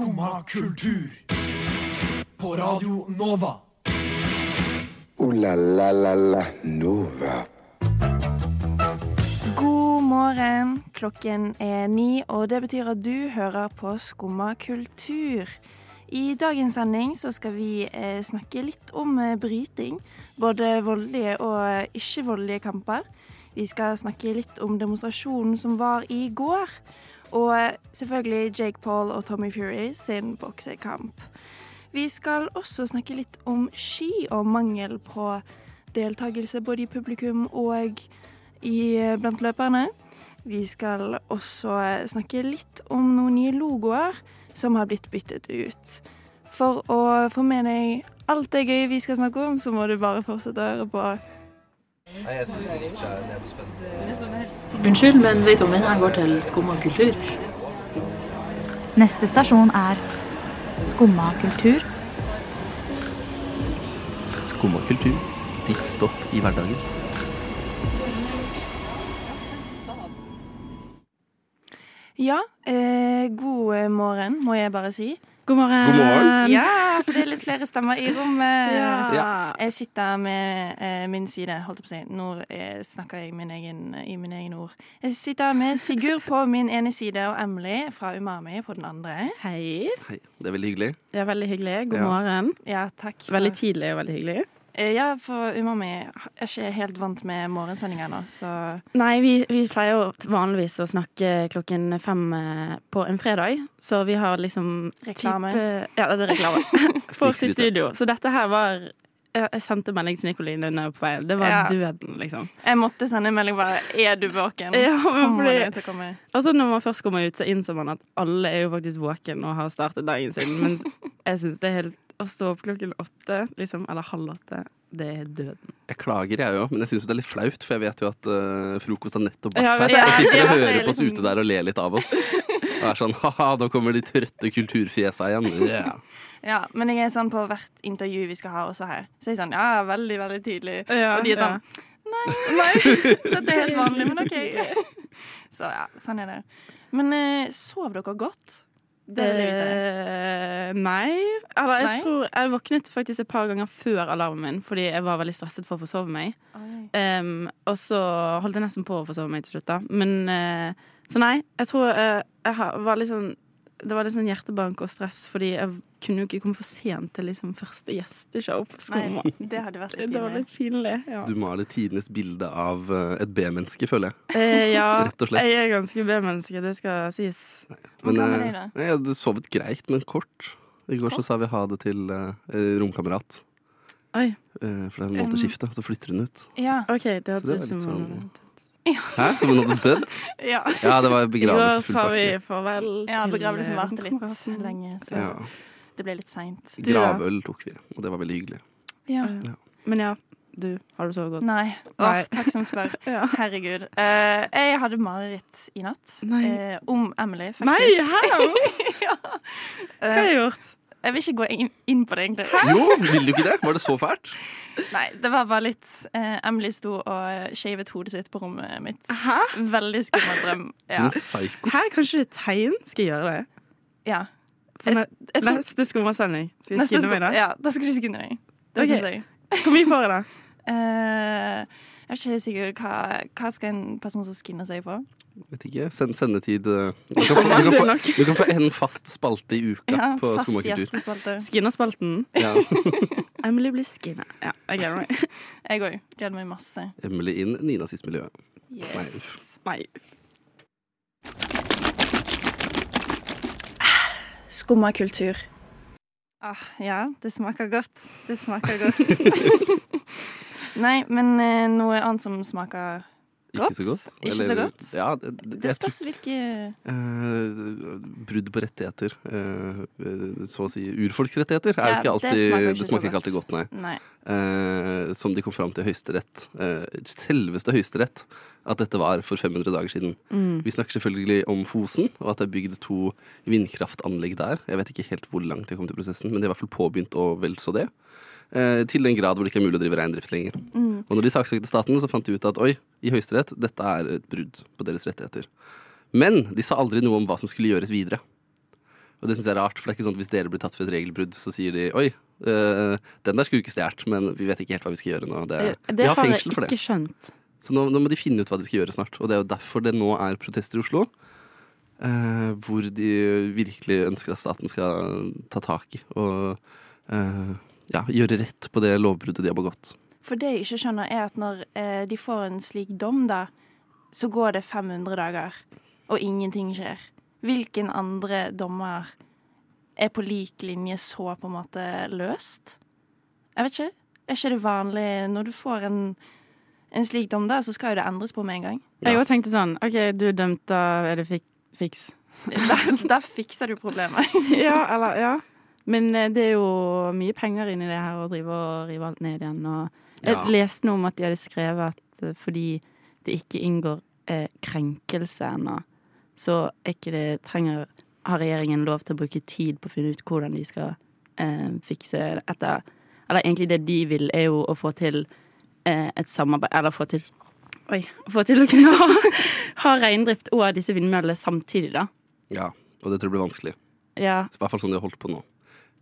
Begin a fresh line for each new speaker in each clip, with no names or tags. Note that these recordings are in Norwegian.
Skumma kultur. På Radio Nova.
O-la-la-la-la Nova.
God morgen. Klokken er ni, og det betyr at du hører på Skumma kultur. I dagens sending så skal vi eh, snakke litt om eh, bryting. Både voldelige og ikke-voldelige kamper. Vi skal snakke litt om demonstrasjonen som var i går. Og selvfølgelig Jake Paul og Tommy Fury sin boksekamp. Vi skal også snakke litt om ski og mangel på deltakelse både i publikum og i, blant løperne. Vi skal også snakke litt om noen nye logoer som har blitt byttet ut. For å få med deg alt det gøye vi skal snakke om, så må du bare fortsette å høre på.
Nei, jeg syns ikke er det er.
Unnskyld, men vet du om denne går til Skumma kultur?
Neste stasjon er Skumma kultur.
Skumma kultur. Ditt stopp i hverdagen.
Ja, eh, god morgen, må jeg bare si.
God morgen.
God morgen.
Ja, for det er litt flere stemmer i rommet.
Ja.
Jeg sitter med eh, min side, holdt jeg på å si. Nå eh, snakker jeg min egen, i mine egne ord. Jeg sitter med Sigurd på min ene side og Emily fra Umami på den andre.
Hei.
Hei, det er veldig hyggelig.
Ja, veldig hyggelig. God
Ja.
morgen.
Ja, takk. for-
Veldig tidlig og veldig hyggelig.
Eh, Ja, for Umami er ikke helt vant med morgensendinger nå, så
Nei, vi, vi pleier jo vanligvis å snakke klokken fem eh, på en fredag, så vi har liksom
Reklame.
Type, ja, det er reklame. For i studio. Så dette her var Jeg sendte melding til Nikoline under på veien. Det var
Ja.
døden, liksom.
jeg måtte sende en melding bare Er du våken?
Ja, men fordi-? Og så når man først kommer ut, så innser man at alle er jo faktisk våken og har startet dagen sin. Men jeg syns det er helt Å stå opp klokken åtte, liksom, eller halv åtte, det er døden.
Jeg klager, jeg òg, men jeg syns det er litt flaut, for jeg vet jo at uh, frokost har nettopp vært
Ja,
her.
jeg.
Sitter og
er
hører på oss ute der og ler litt av oss. Og er sånn ha-ha, nå kommer de trøtte kulturfjesa igjen. Yeah.
Ja, men jeg er sånn på hvert intervju vi skal ha også her. Så jeg er sånn Ja, veldig, veldig tydelig.
Ja,
og de er sånn Nei, dette er helt vanlig, men OK. Så ja, sånn er det. Men uh, sov dere godt? Det vil jeg vite.
Eh, nei. Eller jeg
Nei?
tror Jeg våknet faktisk et par ganger før alarmen min fordi jeg var veldig stresset for å forsove meg. Em, og så holdt jeg nesten på å forsove meg til slutt, da. Men eh, Så nei, jeg tror eh, jeg har- var litt sånn Det var litt sånn hjertebank og stress fordi jeg kunne jo ikke komme for sent til liksom første gjesteshow på skolen.
Nei, det hadde vært litt
Det var
pinlig.
litt pinlig. Ja.
Du maler tidenes bilde av eh, et B-menneske, føler jeg.
Eh, ja,
Rett og slett.
jeg er ganske B-menneske, det skal sies.
Hva med deg, da?
jeg hadde sovet greit, men kort. I går så sa vi ha det til uh, romkamerat.
Oi,
Uh, for det er en måned skifte, og så flytter hun ut.
Ja.
OK, det
Så det var litt sånn- Hæ? Som hun hadde dødd?
ja.
Ja, det var begravelse Da
sa vi farvel
ja
til
begravelsen
eh,
varte litt lenge, så
Ja.
det ble litt seint.
Gravøl tok vi, og det var veldig hyggelig.
Ja.
Men ja, du, har du sovet godt?
Nei. Åh, takk som spør.
Ja.
Herregud. Uh, jeg hadde mareritt i natt.
Nei.
eh, om Emily, faktisk.
Nei, hæ?
ja.
Hva har jeg gjort?
Jeg vil ikke gå inn, inn på det, egentlig.
Jo, vil du ikke det? Var det så fælt?
Nei, det var bare litt eh, Emily sto og shavet hodet sitt på rommet mitt.
Hæ?
Veldig skummel drøm. Ja.
Hæ, kanskje det er tegn? Skal jeg gjøre det?
ja.
For ne
Jeg tror-
neste skummasending. Skal jeg skinne meg da?
Ja, da skal du skinne deg. Det
Ok.
syns jeg.
Hvor mye får jeg da?
Eh, jeg er ikke sikker hva, hva skal en person som skinner seg få?
Vet ikke. Send, sendetid eh, du, kan få, du, kan få, du kan få en fast spalte i uka
Ja,
på
Skomakertur.
Skinnerspalten.
Ja.
Emily blir skinna. Ja, jeg gleder meg.
Jeg òg. Gleder meg masse.
Emily inn nynazistmiljøet.
Yes.
Nei.
Nei.
Skumma kultur. Ah, ja, det smaker godt. Det smaker godt. Nei, men eh, noe annet som smaker
Ikke så godt.
Ikke så godt?
Ja, det, det,
Det spørs hvilke
uh, brudd på rettigheter, eh, så å si urfolksrettigheter, er
Ja,
jo ikke
det smaker ikke
smaker ikke alltid godt, nei.
Nei.
Uh, som de kom fram til Høyesterett, selveste Høyesterett, at dette var for 500 dager siden.
Mm.
Vi snakker selvfølgelig om Fosen, og at det er bygd to vindkraftanlegg der. Jeg vet ikke helt hvor langt de kom til prosessen, men de er i hvert fall påbegynt og vel så det. Eh, til den grad hvor det ikke er mulig å drive reindrift lenger.
Mm.
Og når de saksøkte staten, så fant de ut at oi, i Høyesterett, dette er et brudd på deres rettigheter. Men de sa aldri noe om hva som skulle gjøres videre. Og det syns jeg er rart, for det er ikke sånn at hvis dere blir tatt for et regelbrudd, så sier de oi, øh, den der skulle ikke stjålet, men vi vet ikke helt hva vi skal gjøre nå. Det,
det
vi har fengsel for det.
ikke skjønt.
Så nå, nå må de finne ut hva de skal gjøre snart. Og det er jo derfor det nå er protester i Oslo. eh, hvor de virkelig ønsker at staten skal ta tak i og eh, ja, gjøre rett på det lovbruddet de har begått.
For det jeg ikke skjønner, er at når eh, de får en slik dom, da, så går det 500 dager, og ingenting skjer. Hvilken andre dommer er på lik linje så på en måte løst? Jeg vet ikke. Er ikke det vanlig når du får en, en slik dom, da, så skal jo det endres på med en gang.
Jeg òg tenkte sånn OK, du er dømt, da er det fik fiks.
Da, da fikser du problemet.
ja, eller Ja. Men eh, det er jo mye penger inni det her å drive og rive alt ned igjen. Og jeg
Ja.
leste noe om at de hadde skrevet at eh, fordi det ikke inngår eh, krenkelse ennå, så ikke det trenger har regjeringen lov til å bruke tid på å finne ut hvordan de skal eh, fikse dette. Eller egentlig det de vil, er jo å få til eh, et samarbeid Eller få til Oi. Få til å kunne ha, ha reindrift og disse vindmøllene samtidig, da.
Ja, og det tror jeg blir vanskelig.
Ja,
I hvert fall sånn de har holdt på nå.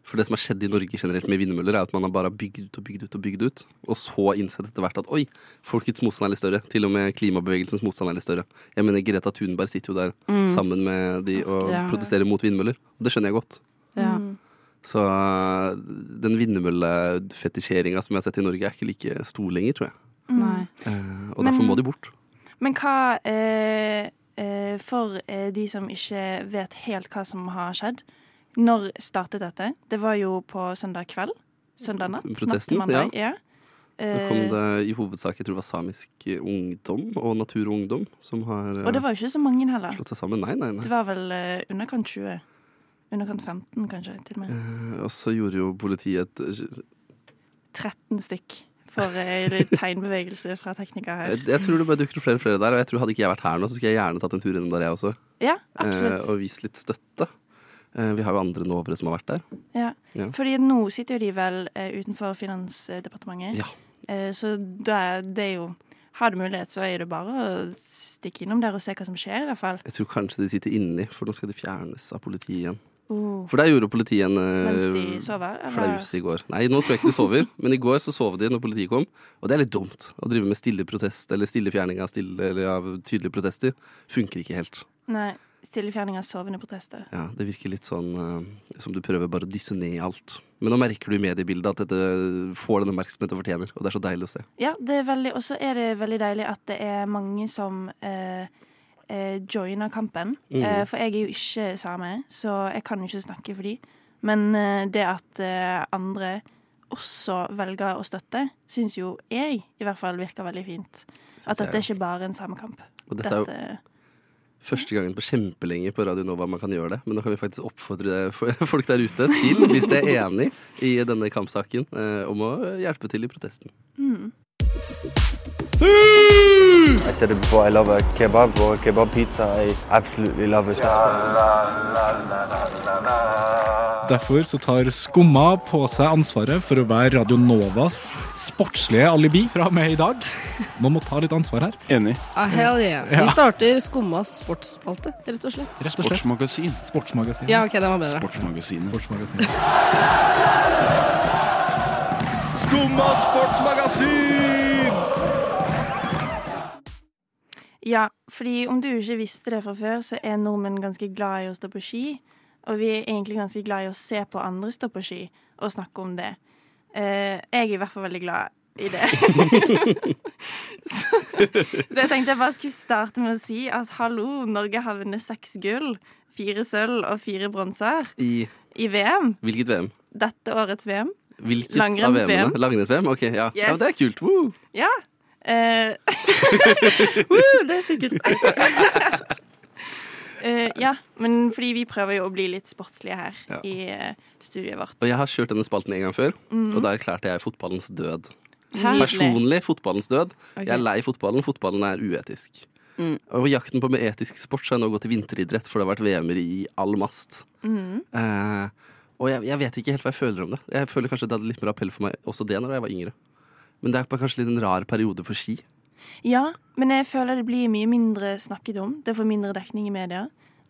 For det som har skjedd i Norge generelt med vindmøller, er at man har bare bygd ut og bygd ut og bygd ut, og så innsett etter hvert at oi, folkets motstand er litt større. Til og med klimabevegelsens motstand er litt større. Jeg mener Greta Thunberg sitter jo der sammen med de og
Ja.
protesterer mot vindmøller. Og det skjønner jeg godt.
ja.
Mm.
Så den vindmøllefetisjeringa som jeg har sett i Norge, er ikke like stor lenger, tror jeg.
Nei.
Eh, og
Men-
derfor må de bort.
Men hva eh, eh, For eh, de som ikke vet helt hva som har skjedd, når startet dette? Det var jo på søndag kveld. Søndag natt.
Protesten,
natt mandag, ja.
Så kom
Eh,
det i hovedsak jeg tror det var samisk ungdom og Natur og Ungdom som har
og det var jo ikke så mange heller.
slått seg sammen. Nei, nei, nei.
Det var vel eh, underkant 20. Underkant 15, kanskje, til og med.
Eh, og så gjorde jo politiet et øh,
13 stykk for eh, tegnbevegelse fra tekniker her.
Jeg, jeg tror det bare dukker opp flere og flere der, og jeg tror hadde ikke jeg vært her nå, så skulle jeg gjerne tatt en tur innom der, jeg også.
Ja,
Eh,
absolutt.
og vist litt støtte. Eh, vi har jo andre novere som har vært der.
Ja.
Ja.
Fordi nå sitter jo de vel eh, utenfor Finansdepartementet.
Ja.
Eh, så da, det er jo Har du mulighet, så er det bare å stikke innom der og se hva som skjer, i hvert fall.
Jeg tror kanskje de sitter inni, for nå skal de fjernes av politiet igjen.
Oh.
For der gjorde politiet en
flaus sover?
I går. Nei, nå tror jeg ikke de sover, men i går så sov de når politiet kom. Og det er litt dumt. Å drive med stille protest, eller stille fjerning av, stille, eller av tydelige protester, funker ikke helt.
Nei. Stillefjerning av sovende protester.
Ja, Det virker litt sånn uh, som du prøver bare å dysse ned i alt. Men nå merker du i mediebildet at dette får den oppmerksomheten det fortjener, og det er så deilig å se.
Ja, det er veldig Og så er det veldig deilig at det er mange som uh, uh, joiner kampen.
Mm.
For jeg er jo ikke same, så jeg kan jo ikke snakke for de. Men det at andre også velger å støtte, syns jo jeg i hvert fall virker veldig fint.
Synes
At dette er ikke bare en samekamp.
Og dette er jo
Dette,
første gangen på kjempelenge på Radio Nova man kan gjøre det. Men nå kan vi faktisk oppfordre folk der ute til, hvis de er enig i denne kampsaken, eh, om å hjelpe til i protesten.
mm.
I said it before, I love a kebab or a kebab pizza. I absolutely love it.
Derfor så tar Skumma på seg ansvaret for å være Radio Novas sportslige alibi fra og med i dag. Nå må ta litt ansvar her.
Enig.
Ah, hell yeah.
Ja.
Vi starter Skummas sportsspalte, rett og slett.
Rett og slett.
Sportsmagasin.
Sportsmagasin.
Ja, ok, den var bedre.
Sportsmagasinet.
Sportsmagasin.
Skumma sportsmagasin!
Ja, fordi om du ikke visste det fra før, så er nordmenn ganske glad i å stå på ski. Og vi er egentlig ganske glad i å se på andre stå på ski og snakke om det. Uh, jeg er i hvert fall veldig glad i det. så, så jeg tenkte jeg bare skulle starte med å si at hallo, Norge har vunnet seks gull, fire sølv og fire bronser
I
i VM.
hvilket VM?
Dette årets VM.
Hvilket
Langrenns-VM.
Langrenns-VM? Ok, ja. ja. Det er kult. Woo!
Ja. Uh, Woo, det er sikkert Eh, ja, men fordi vi prøver jo å bli litt sportslige her
Ja.
i eh, studiet vårt.
Og jeg har kjørt denne spalten en gang før,
Mm.
og da erklærte jeg fotballens død.
Nydelig.
Personlig fotballens død.
Okay.
Jeg er lei fotballen. Fotballen er uetisk.
Mm.
Og jakten på med etisk sport så har jeg nå gått til vinteridrett, for det har vært VM-er i all mast.
Mhm.
Uh, og jeg, jeg vet ikke helt hva jeg føler om det. Jeg føler kanskje det hadde litt mer appell for meg også det når jeg var yngre. Men det er kanskje litt en rar periode for ski.
Ja, men jeg føler det blir mye mindre snakket om. Det får mindre dekning i media.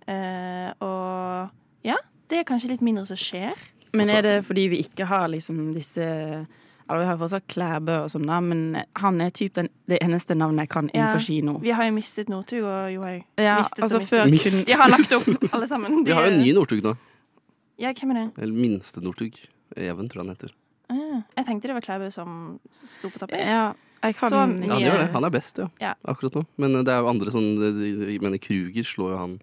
Eh, og ja, det er kanskje litt mindre som skjer.
Men er det fordi vi ikke har liksom disse Eller vi har fortsatt Klæbø og sånn, da, men han er typ den, det eneste navnet jeg kan innenfor kino.
Vi har jo mistet Northug og Johaug.
Ja,
Mistet og
altså
mistet.
før
Mist.
kun
De har lagt opp, alle sammen. De
Vi har jo en ny Northug nå.
Ja, hvem er det?
Eller minste Northug. Even, tror jeg han heter.
Ah, jeg tenkte det var Klæbø som sto på toppen.
Ja, jeg kan
Så
Ja, det gjør det. Han er best, ja.
Ja.
Akkurat nå. Men eh, det er jo andre sånn Jeg mener, Kruger slår jo han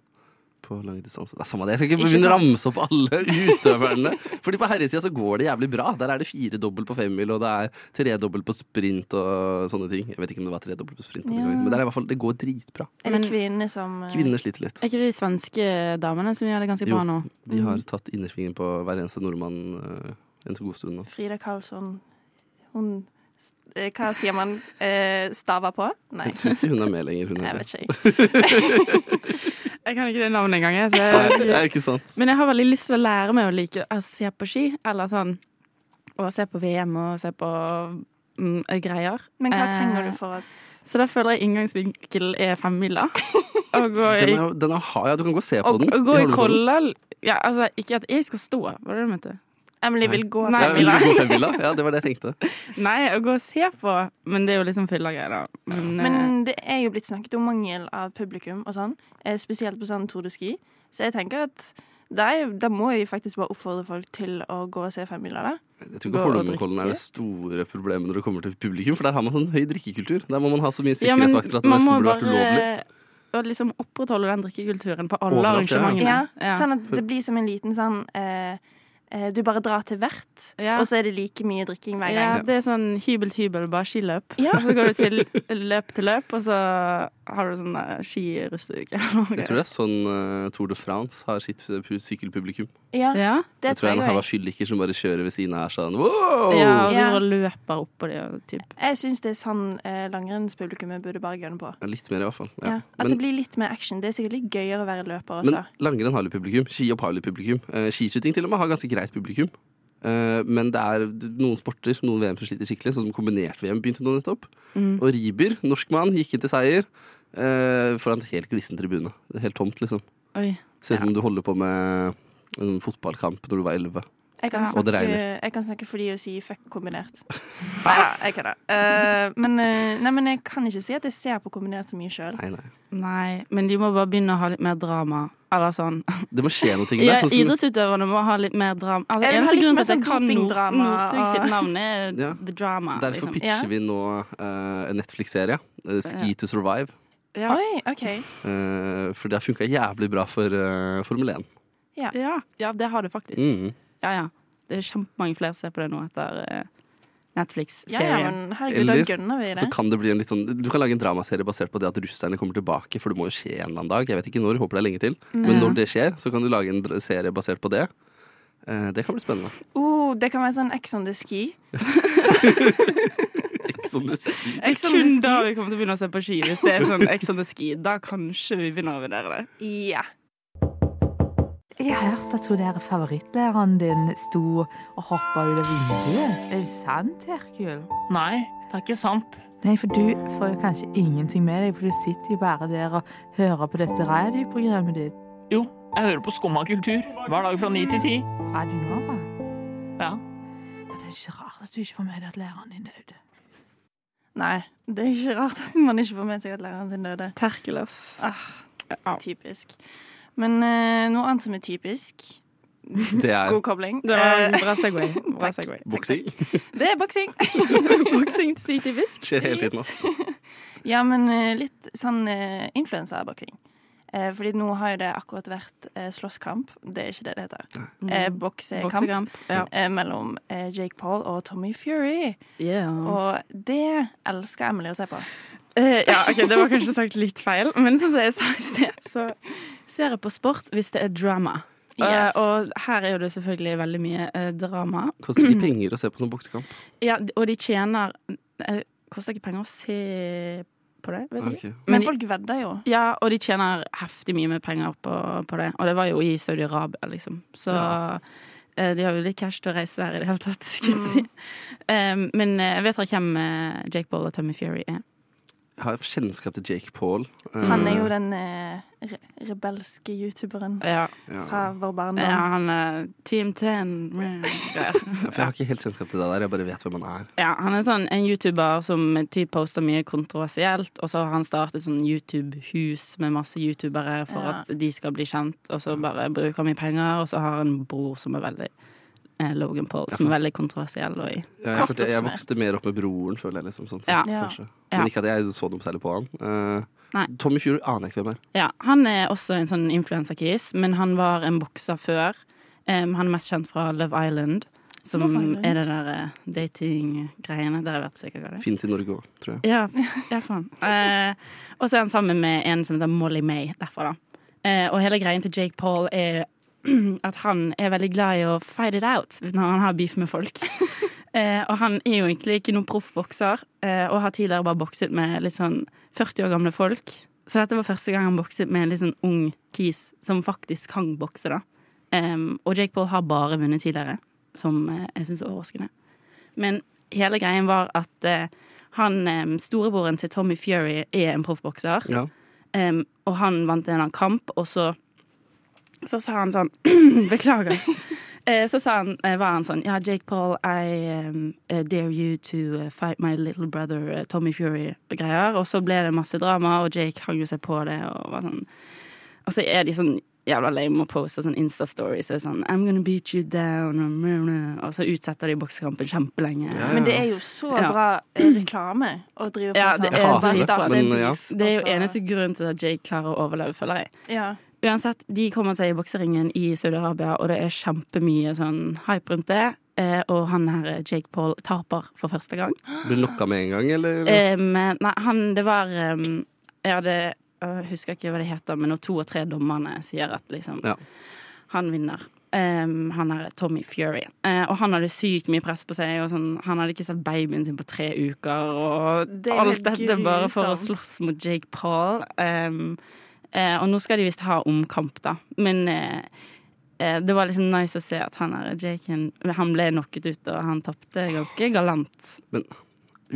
på lang distanse. Det er samme det. Jeg skal ikke
Ikke
begynne å ramse opp alle utøverne. Fordi på herresida så går det jævlig bra. Der er det fire dobbelt på femmil, og det er tredobbel på sprint og sånne ting. Jeg vet ikke om det var tredobbel på sprint,
Ja.
men det er i hvert fall, det går dritbra.
Er det kvinnene som eh,
Kvinnene sliter litt.
Er ikke det de svenske damene som gjør det ganske
Jo.
bra nå?
De har tatt innersvingen på hver eneste nordmann eh, en så god stund nå.
Frida Karlsson Hun Hva sier man? Eh, stava på? Nei.
Jeg tror ikke hun er med lenger. Hun
Jeg
er
vet ikke.
Jeg kan ikke det navnet engang. jeg, så
Nei, det er ikke sant.
Men jeg har veldig lyst til å lære meg å like å se på ski, eller sånn Å se på VM og se på mm, greier.
Men hva
Eh,
trenger du for at
Så da føler jeg inngangsvinkel er femmila. Og gå
Den er, den er, ja, du kan gå og se på
og,
den.
Og gå i kolla ja, altså, Ikke at jeg skal stå, var det det du mente?
Emily vil gå
Nei.
Ja, vil du gå femmila? Ja, det var det jeg tenkte.
Nei, å gå og se på. Men det er jo liksom fyllegreier, da. Men, eh,
Men det er jo blitt snakket om mangel av publikum og sånn, eh, spesielt på sånn Tour de Ski. Så jeg tenker at da, må jeg faktisk bare oppfordre folk til å gå og se femmila, da.
Jeg tror
Gå
ikke
og
Holmenkollen er det store problemet når det kommer til publikum, for der har man sånn høy drikkekultur. Der må man ha så mye
ja, men
sikkerhetsvakter at det
man må
nesten burde vært ulovlig.
bare å liksom opprettholde den drikkekulturen på alle
Overalt, ja.
arrangementene.
Ja,
Ja.
Sånn at det blir som en liten sånn eh, eh, Du bare drar til hvert,
Ja.
og så er det like mye drikking hver gang.
Ja, det er sånn hybel til hybel, bare skiløp.
Ja.
Og så går du til løp til løp, og så har du sånn skirusteuke.
Jeg tror det er sånn uh, Tour de France har sitt eh, sykkelpublikum.
Ja,
Ja,
det
Jeg tror jeg
tror
en haug av fylliker som bare kjører ved siden av her sånn wow!
ja og
Ja.
løper oppå på og typ.
Jeg syns det er sånn uh, langrennspublikummet burde bare gønne på.
Ja, Litt mer, i hvert fall.
Ja.
Ja.
At
Men,
det blir litt mer action. Det er sikkert litt gøyere å være løper også.
men langrenn har litt publikum. Skihopp har litt publikum. Uh, skiskyting til og med har ganske greit publikum. Eh, men det er noen sporter, noen VM som sliter skikkelig, sånn som kombinert-VM begynte nå nettopp.
Mm.
Og Riiber, norskmann, gikk inn til seier eh, foran en helt glissen tribune. Helt tomt, liksom. Ser ut som du holder på med en fotballkamp når du var elleve.
Jeg kan.
Og det
snakke,
regner.
jeg kan snakke for de og si fuck kombinert. Nei jeg kødder. Uh, men, eh, nei, men jeg kan ikke si at jeg ser på kombinert så mye sjøl.
Nei, nei.
Nei, men de må bare begynne å ha litt mer drama. Eller sånn.
Det må skje noe der.
Ja,
sånn
idrettsutøverne må ha litt mer drama. Altså,
Jeg
eneste
grunn
grunnen til at jeg
sånn
kan Nord Northug sitt navn, er
Ja.
The Drama.
Derfor
liksom.
pitcher
Ja.
vi nå eh, en Netflix-serie. Uh, Ski to Survive.
Ja.
Oi, OK.
Eh, for det har funka jævlig bra for Formel 1.
Ja. ja, det har det faktisk.
Mm.
Ja, ja. Det er kjempemange flere som ser på det nå etter eh, Netflix-serien.
ja, men herregud,
Eller
da gønner vi
Så
det.
kan det bli en litt sånn Du kan lage en dramaserie basert på det at russerne kommer tilbake, for det må jo skje en eller annen dag. Jeg vet ikke når, håper det er lenge til. Men når det skjer, så kan du lage en serie basert på det. Eh, det kan bli spennende.
Oh, det kan være sånn Ex on the ski.
Ex on the Ski.
Ex on
Kun da vi kommer til å begynne å se på ski. Hvis det er sånn Ex on the ski, da kanskje vi begynner å vurdere det.
Ja.
Jeg har hørt at hun der favorittlæreren din sto og hoppa ut av vinduet. Er det sant, Herkul?
Nei, det er ikke sant.
Nei, for du får jo kanskje ingenting med deg, for du sitter jo bare der og hører på dette radioprogrammet ditt.
Jo, jeg hører på Skumma kultur hver dag fra ni til ti.
Radio Nova.
Ja.
Ja, Det er ikke rart at du ikke får med deg at læreren din døde.
Nei, det er ikke rart at man ikke får med seg at læreren sin døde.
Terkules.
Ah, typisk. Men eh, noe annet som er typisk
Det er
God kobling.
Det var
Eh,
en bra Segway. Bra
takk.
segway.
boksing.
Det er boksing.
Boksing sier typisk.
Skjer hele tiden. Altså.
Ja, men eh, litt sånn uh, influenserboksing. Eh, fordi nå har jo det akkurat vært eh, slåsskamp. Det er ikke det det heter. Eh, boksekamp
Boksekamp. Ja.
eh, mellom eh, Jake Paul og Tommy Fury.
Yeah.
Og det elsker Emily å se på.
Eh, ja, ok, Det var kanskje sagt litt feil, men som jeg sa i sted, så ser jeg på sport hvis det er drama.
Yes.
Uh, og her er jo det selvfølgelig veldig mye uh, drama.
Koster ikke penger å se på sånn boksekamp.
Ja, og de tjener uh, Koster ikke penger å se på det, vet du.
Ok.
Men,
de-
folk vedder jo.
Ja, og de tjener heftig mye med penger på, på det. Og det var jo i Saudi-Arabia, liksom. Så eh, de har jo litt cash til å reise der i det hele tatt, skulle jeg si. Um, men jeg vet dere hvem eh, Jake Boll og Tommy Fury er?
Jeg har kjennskap til Jake Paul. Eh,
Han er jo den eh, re rebelske youtuberen
Ja.
fra vår barndom.
Ja, han er Team 10.
Ja, for jeg har ikke helt kjennskap til det der. Jeg bare vet hvem han er.
Ja, han er sånn en YouTuber som typ poster mye kontroversielt, og så har han startet sånn YouTube-hus med masse YouTubere for
Ja.
at de skal bli kjent, og så bare bruker han mye penger, og så har han en bror som er veldig eh, Logan Paul, som er veldig kontroversiell og i
Ja, jeg, følte, jeg vokste mer opp med broren, føler jeg. liksom sånn sett,
Ja.
Men ikke at jeg så noe særlig på han.
Uh,
Tommy Fury aner jeg ikke hvem er.
Ja, han er også en sånn influencer-kis, men han var en bokser før. Um, han er mest kjent fra Love Island, som
Love Island.
er det der eh, dating-greiene. jeg vært sikkert hva det er.
Fins i Norge òg, tror jeg.
Ja, ja faen. Eh, og så er han sammen med en som heter Molly May derfra, da. Eh, og hele greien til Jake Paul er at han er veldig glad i å fight it out når han har beef med folk. eh, og han er jo egentlig ikke noen proff bokser, eh, og har tidligere bare bokset med litt sånn 40 år gamle folk. Så dette var første gang han bokset med en litt sånn ung kis som faktisk kan bokse, da. Em, og Jake Paul har bare vunnet tidligere, som eh, jeg syns er overraskende. Men hele greien var at eh, han, em, storebroren til Tommy Fury er en proffbokser.
Ja.
Em, og han vant en eller annen kamp, og så, så sa han sånn Beklager. Eh, så sa han, eh, var han sånn Ja, Jake Paul, I um, eh, dare you to fight my little brother Tommy Fury og greier. Og så ble det masse drama, og Jake hang jo seg på det og var sånn Og så er de sånn jævla lame og poster sånn Insta-stories og sånn I'm gonna beat you down og, så utsetter de boksekampen kjempelenge.
Men det er jo så
Ja.
bra reklame å drive på
Ja,
sånn.
det er,
det,
dritbra.
starte en beef,
det er jo eneste grunn til at Jake klarer å overleve, føler jeg.
Ja.
Uansett, de kommer seg i bokseringen i Saudi-Arabia, og det er kjempemye sånn hype rundt det. Eh, og han her, Jake Paul, taper for første gang.
Ble knocka med en gang, eller?
Eh, men nei, han, det var um, Jeg hadde jeg husker ikke hva det heter, men når to og tre dommerne sier at liksom
Ja.
han vinner. Um, han er Tommy Fury. Uh, og han hadde sykt mye press på seg. Og sånn, han hadde ikke sett babyen sin på tre uker. Og
Det
alt
dette
dette bare for å slåss mot Jake Paul. Um, og nå skal de visst ha omkamp, da. Men eh, eh, det var liksom nice å se at han her, Jaken han ble knocket ut, og han tapte ganske galant.
Men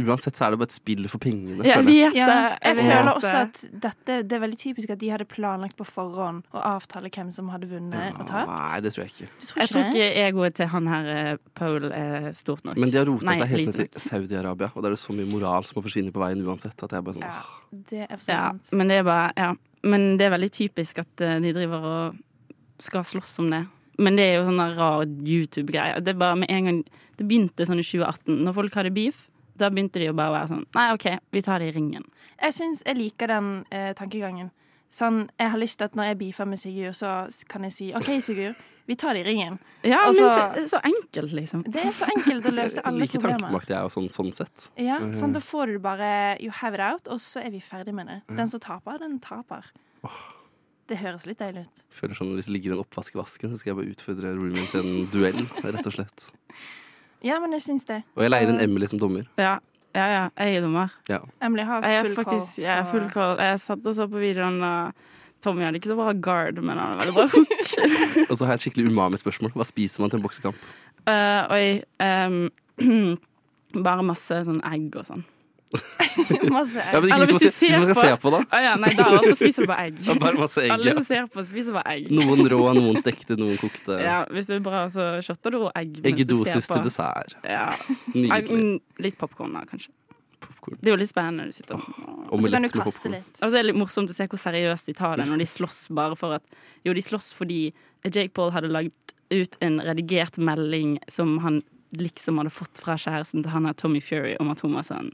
uansett så er det bare et spill for pengene.
Jeg
føler jeg.
Ja, jeg føler også at dette Det er veldig typisk at de hadde planlagt på forhånd å avtale hvem som hadde vunnet og tapt.
Nei, det tror jeg ikke.
Jeg tror ikke egoet til han her eh, Paul er stort nok.
Men de har rota seg helt ned til Saudi-Arabia, og da er det så mye moral som må forsvinne på veien uansett. At jeg bare sånn,
Ja, det er for så
Ja,
sant.
men det er bare Ja. Men det er veldig typisk at eh, de driver og skal slåss om det. Men det er jo sånn rar YouTube-greie. Det Det begynte sånn i 2018. Når folk hadde beef, da begynte de å bare være sånn Nei, OK, vi tar det i ringen.
Jeg syns jeg liker den eh, tankegangen. Sånn, jeg har lyst til at når jeg beefer med Sigurd, så kan jeg si OK, Sigurd, vi tar det i ringen.
Ja,
Også,
men det er så enkelt, liksom.
Det er så enkelt å løse alle
like
problemer.
Like tankemakt jeg, og sånn, sånn sett.
Ja,
Eh,
sånn, Da får du bare You have it out, og så er vi ferdig med det. Den som taper, den taper. Det høres litt deilig ut.
føler sånn, Hvis det ligger en oppvask i vasken, så skal jeg bare utfordre roomien til en duell. rett og slett.
Ja, men jeg syns det.
Og jeg leier en Emily som dommer.
Ja, ja, ja jeg er dommer.
Ja.
Emily har
Jeg er
full
faktisk jeg er full call. Jeg satt og så på videoen, og Tommy hadde ikke så bra guard, men han hadde veldig bra hook.
Og så har jeg et skikkelig umami-spørsmål. Hva spiser man til en boksekamp?
Uh, oi um, Bare masse sånn egg og sånn.
Masse
Ja, men ikke hvis man, ser, hvis man skal se på, da.
Å ja, nei, da også spiser du bare egg.
Ja, bare masse egg,
Alle
ja.
som ser på, spiser bare egg.
Noen rå, noen stekte, noen kokte.
Ja, hvis du er bra, så shotter du egg.
Eggedosis til dessert.
Ja.
Nydelig.
Mm, litt popkorn, da, kanskje. Det er jo litt spennende når du sitter og
Så kan du kaste litt.
Og så er det litt morsomt å se hvor seriøst de tar det når de slåss bare for at Jo, de slåss fordi Jake Paul hadde lagd ut en redigert melding som han liksom hadde fått fra kjæresten til han her Tommy Fury om at hun var sånn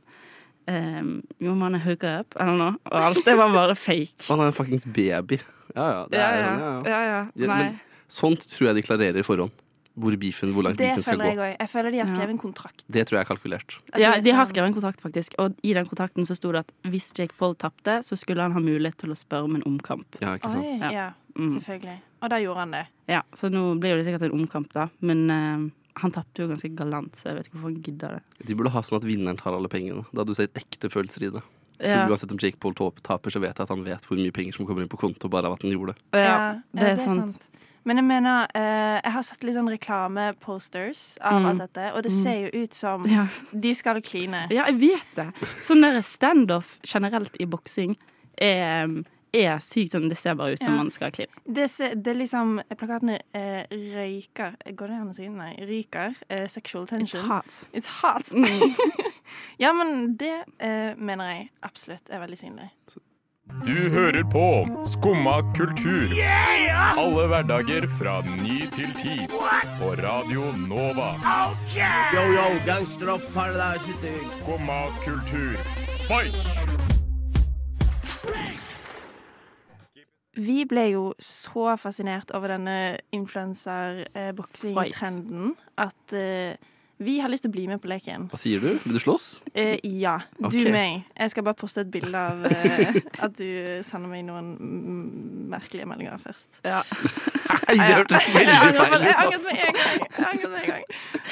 um, You wanna hook up? Eller noe. Og alt det var bare fake.
Han er en fuckings baby. Ja ja. Det
Ja,
er,
ja.
han, ja, ja.
Ja, ja.
Men sånt tror jeg de klarerer i forhånd. Hvor, beefen, hvor langt
Det
beefen skal
føler jeg også. Jeg føler de har
Ja.
skrevet en kontrakt.
Det tror jeg er kalkulert.
Ja,
er
de har skrevet en kontrakt, faktisk. Og i den kontrakten så sto det at hvis Jake Paul tapte, så skulle han ha mulighet til å spørre om en omkamp.
Ja, ikke sant?
Oi, ja,
Mm.
selvfølgelig. Og da gjorde han det.
Ja, så nå blir jo det sikkert en omkamp, da. Men uh, han tapte jo ganske galant, så jeg vet ikke hvorfor han gidder det.
De burde ha sånn at vinneren tar alle pengene. Da hadde du sett ekte følelser i det. For
Ja.
Uansett om Jake Paul taper, så vet jeg at han vet hvor mye penger som kommer inn på konto bare av at han gjorde det.
Ja, det er sant.
Men jeg mener, eh, jeg har sett litt sånn reklameposters av
Mm.
alt dette, og det
Mm.
ser jo ut som
Ja.
de skal kline.
Ja, jeg vet det. Sånn der standoff generelt i boksing er, er sykt sånn Det ser bare ut som
Ja.
man skal kline.
Det, ser, det er liksom Plakatene eh, røyker Går det an å si? Nei. Ryker. Eh, sexual tension.
It's hot.
It's hot.
Mm.
ja, men det eh, mener jeg absolutt er veldig synlig.
Du hører på Skumma kultur. Alle hverdager fra ny til ti. På Radio Nova.
Yo, yo, gangsteropp, paradise city.
Skumma kultur. Fight!
Vi ble jo så fascinert over denne influenser-boksing-trenden at eh, vi har lyst til å bli med på leken.
Hva sier du? Vil du slåss?
Eh, ja. Du
Ok.
meg. Jeg skal bare poste et bilde av eh, at du sender meg noen merkelige meldinger først.
Ja.
Nei, det hørtes veldig feil
ut. Jeg angret meg en gang. Jeg angret meg en gang.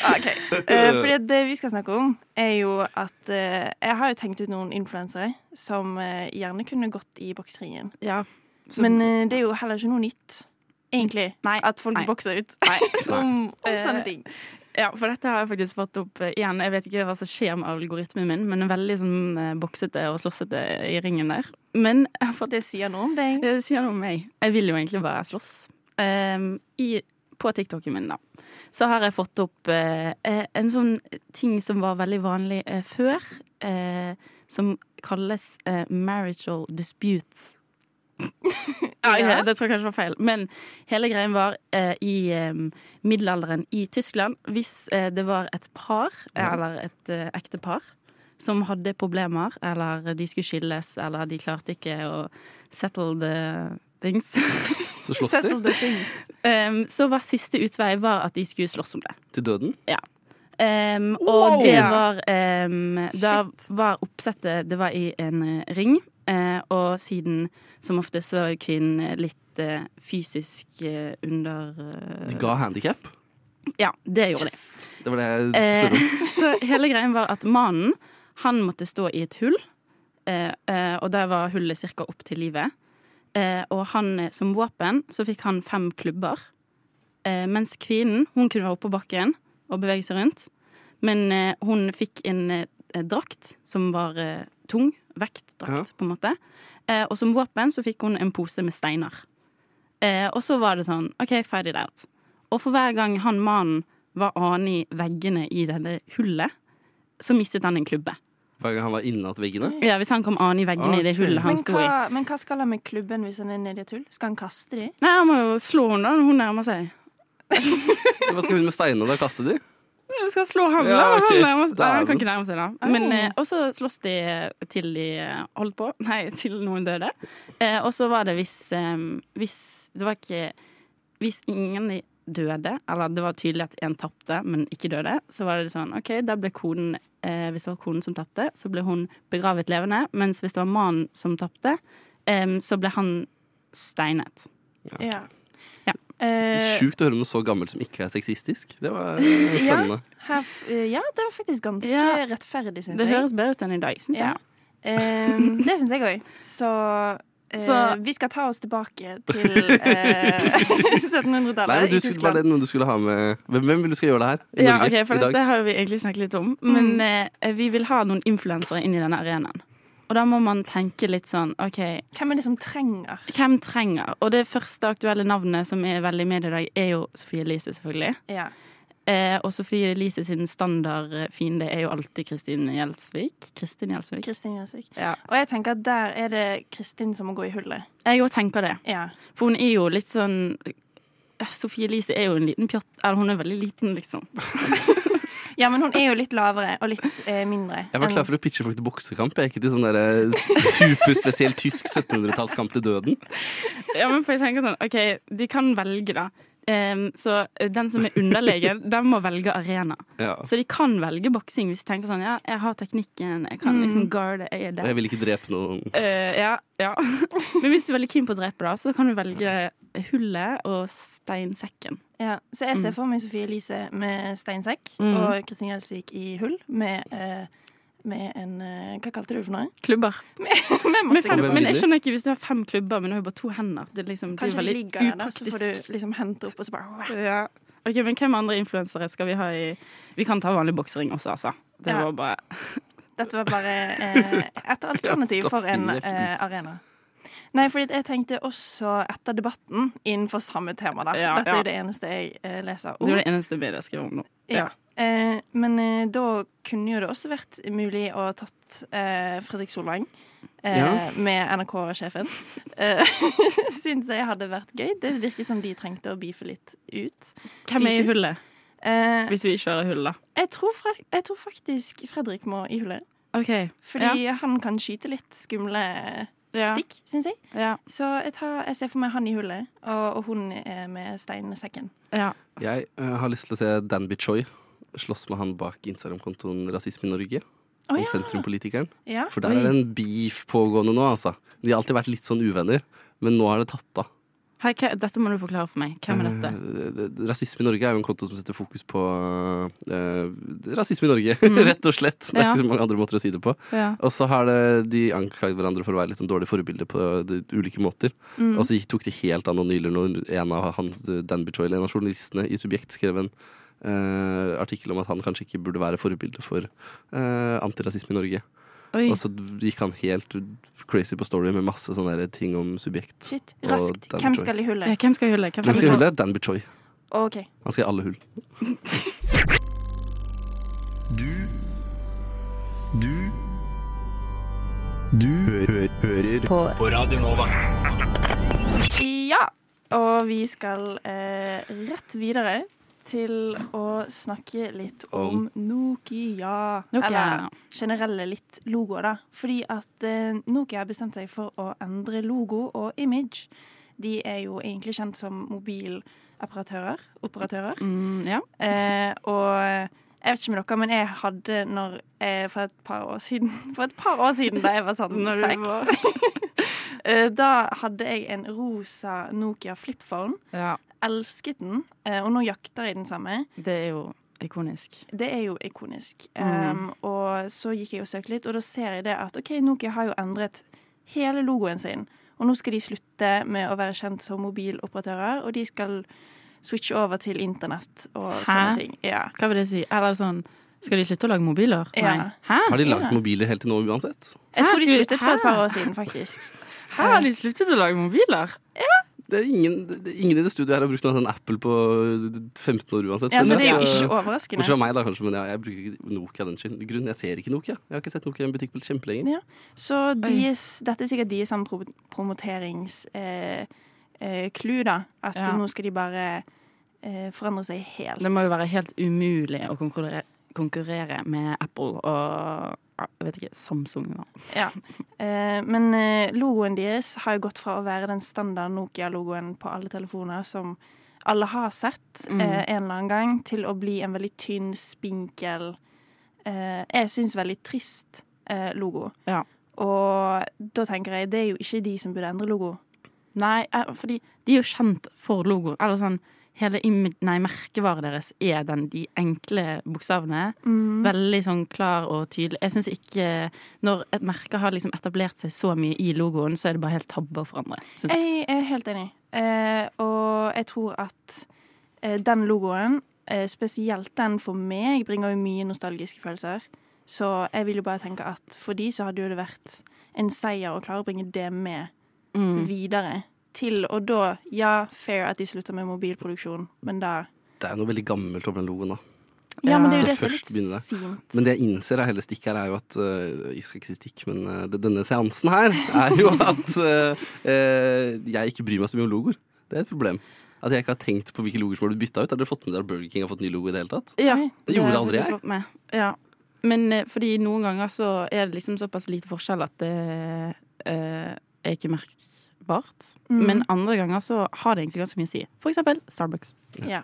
Ah, OK. Eh, fordi det vi skal snakke om, er jo at eh, Jeg har jo tenkt ut noen influensere som eh, gjerne kunne gått i bokseringen.
Ja.
Men eh, det er jo heller ikke noe nytt, egentlig,
Nei.
at folk
Nei.
bokser ut
Nei.
om, om sånne ting.
Ja, for dette har jeg faktisk fått opp eh, igjen. Jeg vet ikke hva som skjer med algoritmen min, men det er veldig sånn eh, boksete og slåssete i ringen der. Men For
Det sier noe om deg.
Det sier noe om meg. Jeg vil jo egentlig bare slåss. Um, i, på TikToken min, da, så har jeg fått opp eh, en sånn ting som var veldig vanlig uh, før, uh, som kalles marital disputes. ja,
Ja.
Det tror jeg kanskje var feil. Men hele greien var eh, i eh, middelalderen i Tyskland. Hvis eh, det var et par, eller et eh, ektepar, som hadde problemer, eller de skulle skilles, eller de klarte ikke å settle the things.
Så slåss
Settle
de
the things.
Um, så var siste utvei var at de skulle slåss om det.
til døden.
Ja. Um, og
Wow!
det var um, Da var oppsettet Det var i en eh, ring, og siden som ofte så er kvinnen litt eh, fysisk eh, under eh,
De ga handikap.
Ja, det gjorde de.
Det var det jeg skulle spørre om.
Eh, så hele greien var at mannen han måtte stå i et hull, eh, eh, og der var hullet ca. opp til livet. Eh, og han eh, som våpen så fikk han fem klubber. Eh, mens kvinnen hun kunne være oppe på bakken og bevege seg rundt. Men eh, hun fikk en eh, drakt som var eh, tung. Vektdrakt, på en måte. Eh, og som våpen så fikk hun en pose med steiner. Eh, og så var det sånn OK, fight it out. Og for hver gang han mannen var annen i veggene i dette hullet, så mistet han en klubbe.
Hver gang han var innat veggene.
Ja, Hvis han kom annen i veggene i det hullet han sto i.
men hva skal han med klubben hvis han er nedi et hull? Skal han kaste de?
Nei, Han må jo slå henne når hun nærmer seg.
Hva skal hun med steinene da? Kaste de?
Hun skal slå ham,
Ja,
da.
ok.
Han, nærmer seg.
Da
Nei,
er
han kan ikke nærme seg, da. Men, eh, og så slåss de til de eh, holdt på. Nei, til noen døde. Eh, og så var det hvis, eh, hvis Det var ikke Hvis ingen døde, eller det var tydelig at en tapte, men ikke døde, så var det sånn OK, da ble konen eh, Hvis det var konen som tapte, så ble hun begravet levende. Mens hvis det var mannen som tapte, eh, så ble han steinet.
Ja.
Ja.
Eh,
Sjukt å høre noe så gammelt som ikke er sexistisk. Det var spennende. spennende.
her, eh, ja, det var faktisk ganske
Ja.
rettferdig, syns
Det høres bedre ut enn i dag, syns
Ja.
jeg.
Eh, det syns jeg òg. Så, eh,
Så-
vi skal ta oss tilbake til eh, 1700-tallet
Nei, men du
i
skulle, var
Tyskland.
det noe du skulle ha med Hvem, hvem vil du skal gjøre det her? I
Ja,
Norge,
okay, for
i dag?
dette har vi egentlig snakket litt om. Men eh, vi vil ha noen influensere inn i denne arenaen. Og da må man tenke litt sånn OK,
Hvem er det som trenger?
hvem trenger? Og det første aktuelle navnet som er veldig med i dag, er jo Sofie Elise, selvfølgelig.
Ja.
Eh, og Sofie Elise sin standardfiende er jo alltid Kristin Gjelsvik. Kristin Gjelsvik.
Kristin Gjelsvik.
Ja.
Og jeg tenker at der er det Kristin som må gå i hullet.
Jeg òg tenker det.
Ja.
For hun er jo litt sånn Sofie Elise er jo en liten pjott. Eller hun er veldig liten, liksom.
ja, men hun er jo litt lavere og litt eh, mindre.
Jeg var klar for å pitche folk til boksekamp, jeg, ikke til sånn der, eh, superspesiell tysk 1700-tallskamp til døden.
Ja, men for jeg tenker sånn, ok, De kan velge, da. Em, så den som er underlegen, den må velge arena.
Ja.
Så de kan velge boksing hvis de tenker sånn Ja, jeg har teknikken, jeg kan liksom
Mm.
guarde, jeg er der.
jeg vil ikke drepe noen.
Uh, ja, ja. Men hvis du er veldig keen på å drepe, da, så kan du velge hullet og steinsekken.
Ja, så jeg ser
Mm.
for meg Sofie Elise med steinsekk
Mm.
og Kristin Gjelsvik i hull med eh, med en eh, Hva kalte du det for noe?
Klubber.
med, med
fem,
klubber.
men jeg skjønner ikke hvis du har fem klubber, men du har bare to hender. Det, er liksom, det er
Kanskje de
veldig
ligger der, da, så får du liksom hente opp, og så bare
Ja. Ok, men Hvem andre influensere skal vi ha i Vi kan ta vanlig boksering også, altså. Det
Ja.
var bare
Dette var bare eh, et alternativ for en eh, arena. Nei, fordi jeg tenkte også etter debatten innenfor samme tema. da.
Ja,
Dette er jo det eneste jeg eh, leser
Det var det eneste jeg skrev om nå.
Ja. Eh, men eh, da kunne jo det også vært mulig å ha tatt eh, Fredrik Solvang eh,
Ja.
med NRK-sjefen. Eh, Syns jeg hadde vært gøy. Det virket som de trengte å beefe litt ut.
Hvem er i hullet?
Eh,
Hvis vi kjører hull, da.
jeg, tror fra, jeg tror faktisk Fredrik må i hullet.
Okay.
Fordi han kan skyte litt skumle
Ja.
stikk, syns jeg.
Ja.
Så jeg, tar, jeg ser for meg han i hullet, og, og hun er med steinsekken.
Ja.
Jeg uh, har lyst til å se Danby Choi slåss med han bak Instagram-kontoen Rasisme i Norge. Oh,
ja.
sentrumpolitikeren.
Ja.
For der er det en beef pågående nå, altså. De har alltid vært litt sånn uvenner, men nå har det tatt av.
Hei, hva, dette må du forklare for meg. Hvem er dette?
Eh, det- det- Rasisme i Norge er jo en konto som setter fokus på eh, rasisme i Norge,
Mm.
rett og slett. Det er
Ja.
ikke så mange andre måter å si det på.
Ja.
Og så har det, de anklaget hverandre for å være litt sånn dårlige forbilder på de, ulike måter.
Mm.
Og så tok de helt av nå nylig når en av hans, Dan Bichoy, en av journalistene i Subjekt, skrev en eh, artikkel om at han kanskje ikke burde være forbilde for eh, antirasisme i Norge.
Oi.
Og så gikk han helt crazy på story med masse sånne ting om Subjekt.
Shit. Raskt.
Dan
Hvem skal i hullet?
Ja, hvem skal i hullet? Hvem
Hvem skal i hullet? Dan Bichoy.
Okay.
Han skal i alle hull.
Du Du Du hø hø hører på. på Radio Nova.
Ja. Og vi skal eh, rett videre til å snakke litt om Nokia.
Nokia.
Eller generelle litt logoer, da. Fordi at eh, Nokia har bestemt seg for å endre logo og image. De er jo egentlig kjent som mobiloperatører. Operatører.
Mm, ja.
Eh, og jeg vet ikke med dere, men jeg hadde når eh, for et par år siden For et par år siden, da jeg var sånn seks eh, Da hadde jeg en rosa Nokia flipphone.
Ja.
Elsket den, eh, og nå jakter jeg den samme.
Det er jo ikonisk.
Det er jo ikonisk.
Mm.
Um, og så gikk jeg og søkte litt, og da ser jeg det at OK, Nokia har jo endret hele logoen sin. Og nå skal de slutte med å være kjent som mobiloperatører, og de skal switche over til internett og sånne ting. Ja.
Hva vil det si? Eller sånn Skal de slutte å lage mobiler?
Ja.
Nei. Hæ?
Har de lagd
Ja.
mobiler helt til nå uansett?
Jeg tror de sluttet for et par år siden, faktisk.
Hæ, har de sluttet å lage mobiler?
Det er ingen, ingen i det studioet her har brukt en Apple på 15 år uansett.
Ja, så
Men
det er jo
altså-
ikke overraskende.
Bortsett fra meg, da, kanskje. Men ja, jeg bruker ikke Nokia av den. Grunn, jeg ser ikke Nokia. Jeg har ikke sett Nokia i en butikk på kjempelenge.
Ja. Så de, dette er sikkert de som pro promoterings eh, eh, da. At
Ja.
nå skal de bare eh, forandre seg helt.
Det må jo være helt umulig å konkurrere, konkurrere med Apple og jeg vet ikke, Samsung. Da.
Ja. Eh, men eh, logoen deres har jo gått fra å være den standard Nokia-logoen på alle telefoner som alle har sett
Mm.
eh, en eller annen gang, til å bli en veldig tynn, spinkel eh, Jeg syns veldig trist eh, logo.
Ja.
Og da tenker jeg det er jo ikke de som burde endre logo.
Nei, fordi de er jo kjent for logo. Eller sånn Hele nei, merkevaret deres er den, de enkle bokstavene.
Mm.
Veldig sånn klar og tydelig. Jeg syns ikke Når et merke har liksom etablert seg så mye i logoen, så er det bare helt tabbe å forandre. jeg.
Jeg er helt enig. Eh, og jeg tror at eh, den logoen, eh, spesielt den for meg, bringer jo mye nostalgiske følelser. Så jeg vil jo bare tenke at for de så hadde jo det vært en seier å klare å bringe det med
Mm.
videre. Til, og da, ja, fair at de slutter med mobilproduksjon, men da
Det er noe veldig gammelt over den logoen, da.
Ja, men det er jo det som er litt
begynne
fint.
Men det jeg innser av hele stikket her, er jo at øh, Jeg skal ikke si stikk, men øh, det- denne seansen her er jo at øh, jeg ikke bryr meg så mye om logoer. Det er et problem. At jeg ikke har tenkt på hvilke logoer som har blitt bytta ut. Har dere fått med dere at Burger King har fått ny logo i det hele tatt?
Ja,
Det gjorde
det
aldri jeg.
med. Ja. Men eh, fordi noen ganger så er det liksom såpass lite forskjell at det eh, er ikke merkbart.
Mm.
Men andre ganger så har det egentlig ganske mye å si. For eksempel Starbucks.
Ja.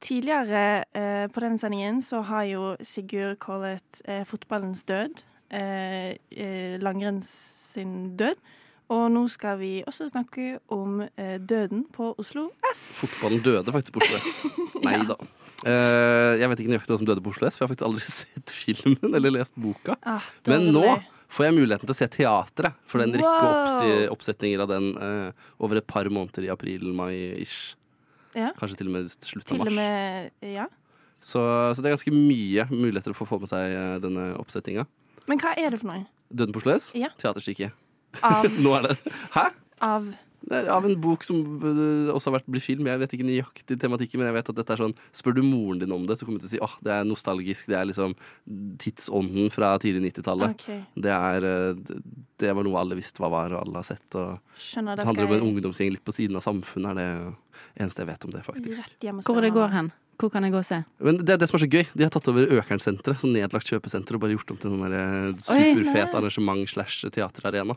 Tidligere eh, på denne sendingen så har jo Sigurd kallet eh, fotballens død. Eh, eh, langrenns sin død. Og nå skal vi også snakke om eh, døden på Oslo S.
Fotballen døde faktisk på Oslo S. Nei da. Eh, jeg vet ikke nøyaktig hva som døde på Oslo S, for jeg har faktisk aldri sett filmen eller lest boka.
Ah,
Men nå får jeg muligheten til å se teatret, for det er en rekke
Wow.
oppsetninger av den eh, over et par måneder i april-mai-ish.
Ja.
Kanskje til og med slutt av mars.
med Ja.
Så, så det er ganske mye muligheter for å få med seg eh, denne oppsettinga.
Men hva er det for noe?
Døden på Oslo S?
Ja.
Teaterstykke.
Av,
Nå er det Hæ?
av
Av en bok som øh, også har vært blitt film. Jeg vet ikke nøyaktig tematikken, men jeg vet at dette er sånn Spør du moren din om det, så kommer hun til å si åh, det er nostalgisk. Det er liksom tidsånden fra tidlig 90-tallet.
Okay.
Det øh, det- var noe alle visste hva var, og alle har sett. Og
Skjønner.
det handler om en ungdomsgjeng litt på siden av samfunnet, er det eneste jeg vet om det, faktisk.
Hvor det går hen? Hvor kan jeg gå og se?
Men det er det som er så gøy. De har tatt over Økernsenteret, sånn nedlagt kjøpesenter, og bare gjort om til sånn eh, superfet arrangement slash teaterarena.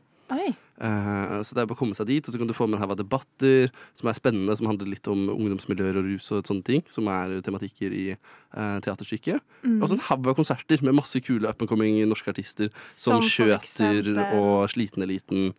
Eh, så det er bare å komme seg dit, og så kan du få med en haug av debatter som er spennende, som handler litt om ungdomsmiljøer og rus og sånne ting, som er tematikker i uh, teaterstykket.
Mm.
Og så en haug av konserter med masse kule up and coming norske artister som,
Som
Skjøter og Sliteneliten.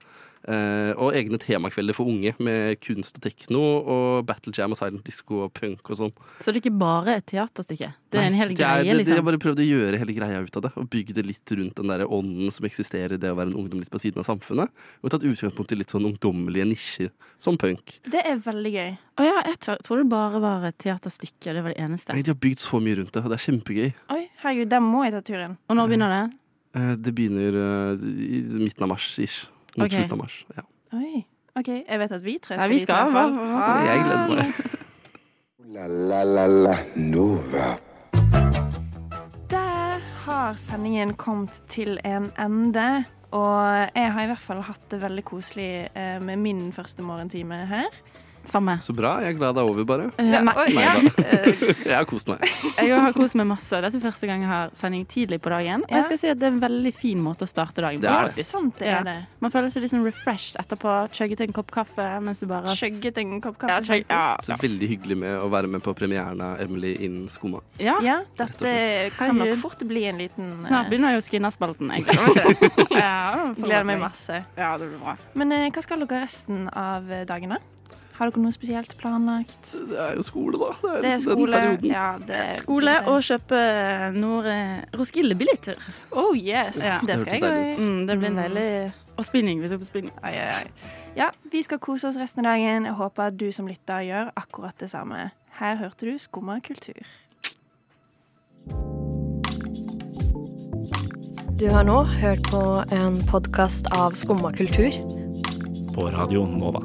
Eh, og egne temakvelder for unge med kunst og tekno og battle jam og silent disco og punk og sånn.
Så det er ikke bare et teaterstykke? Det er en hel greie,
det-
liksom?
bare prøvde å gjøre hele greia ut av det, og bygge det litt rundt den der ånden som eksisterer i det å være en ungdom litt på siden av samfunnet. Og tatt utgangspunkt i litt sånn ungdommelige nisjer, som punk.
Det er veldig gøy.
Å ja, jeg tror det bare var et teaterstykke. Det var det eneste.
Nei, De har bygd så mye rundt det, og det er kjempegøy.
Oi, herregud, der må jeg ta turen.
Og når begynner det?
Eh, Det begynner eh, i midten av mars, ish. Mot
okay.
slutten av mars. Ja.
Oi. OK, jeg vet at vi tre
Ja,
Nei,
vi
dit. i
skal,
hvert fall.
hva- hva-
Jeg gleder meg.
La la la la Nova.
Der har sendingen kommet til en ende. Og jeg har i hvert fall hatt det veldig koselig eh, med min første morgentime her.
Samme.
Så bra. Jeg er glad det er over, bare.
Ja, nei,
Nei
ja.
Jeg har kost meg.
Jeg har kost meg masse. Dette er første gang jeg har sending tidlig på dagen. Og jeg skal si at det er en veldig fin måte å starte dagen
Det
på.
er det.
faktisk.
Sant det er det.
Man føler seg liksom refreshed etterpå. Chugget en kopp kaffe mens du bare
Chugget en kopp
Ja,
kaffe.
chug, ja.
Så veldig hyggelig med å være med på premieren av Emily in Skoma.
ja.
Ja, dette kan nok fort bli en liten eh,
Snart begynner jo Skinnerspalten. Jeg gleder meg. Ja,
Gleder meg masse.
Ja, det blir bra.
Men eh, hva skal dere resten av eh, dagen, da? Har dere noe spesielt planlagt?
Det er jo skole, da. Det er,
Det er
liksom
skole. Ja, det er
Skole og kjøpe noen Roskilde-billetter.
Oh yes,
Ja.
det skal jeg i.
Mm, det blir en deilig Og spinning. Vi skal på spinning.
Ai, ai, ai. Ja, vi skal kose oss resten av dagen. Jeg håper at du som lytter gjør akkurat det samme. Her hørte du Skumma kultur.
Du har nå hørt på en podkast av Skumma kultur.
På radioen Nova.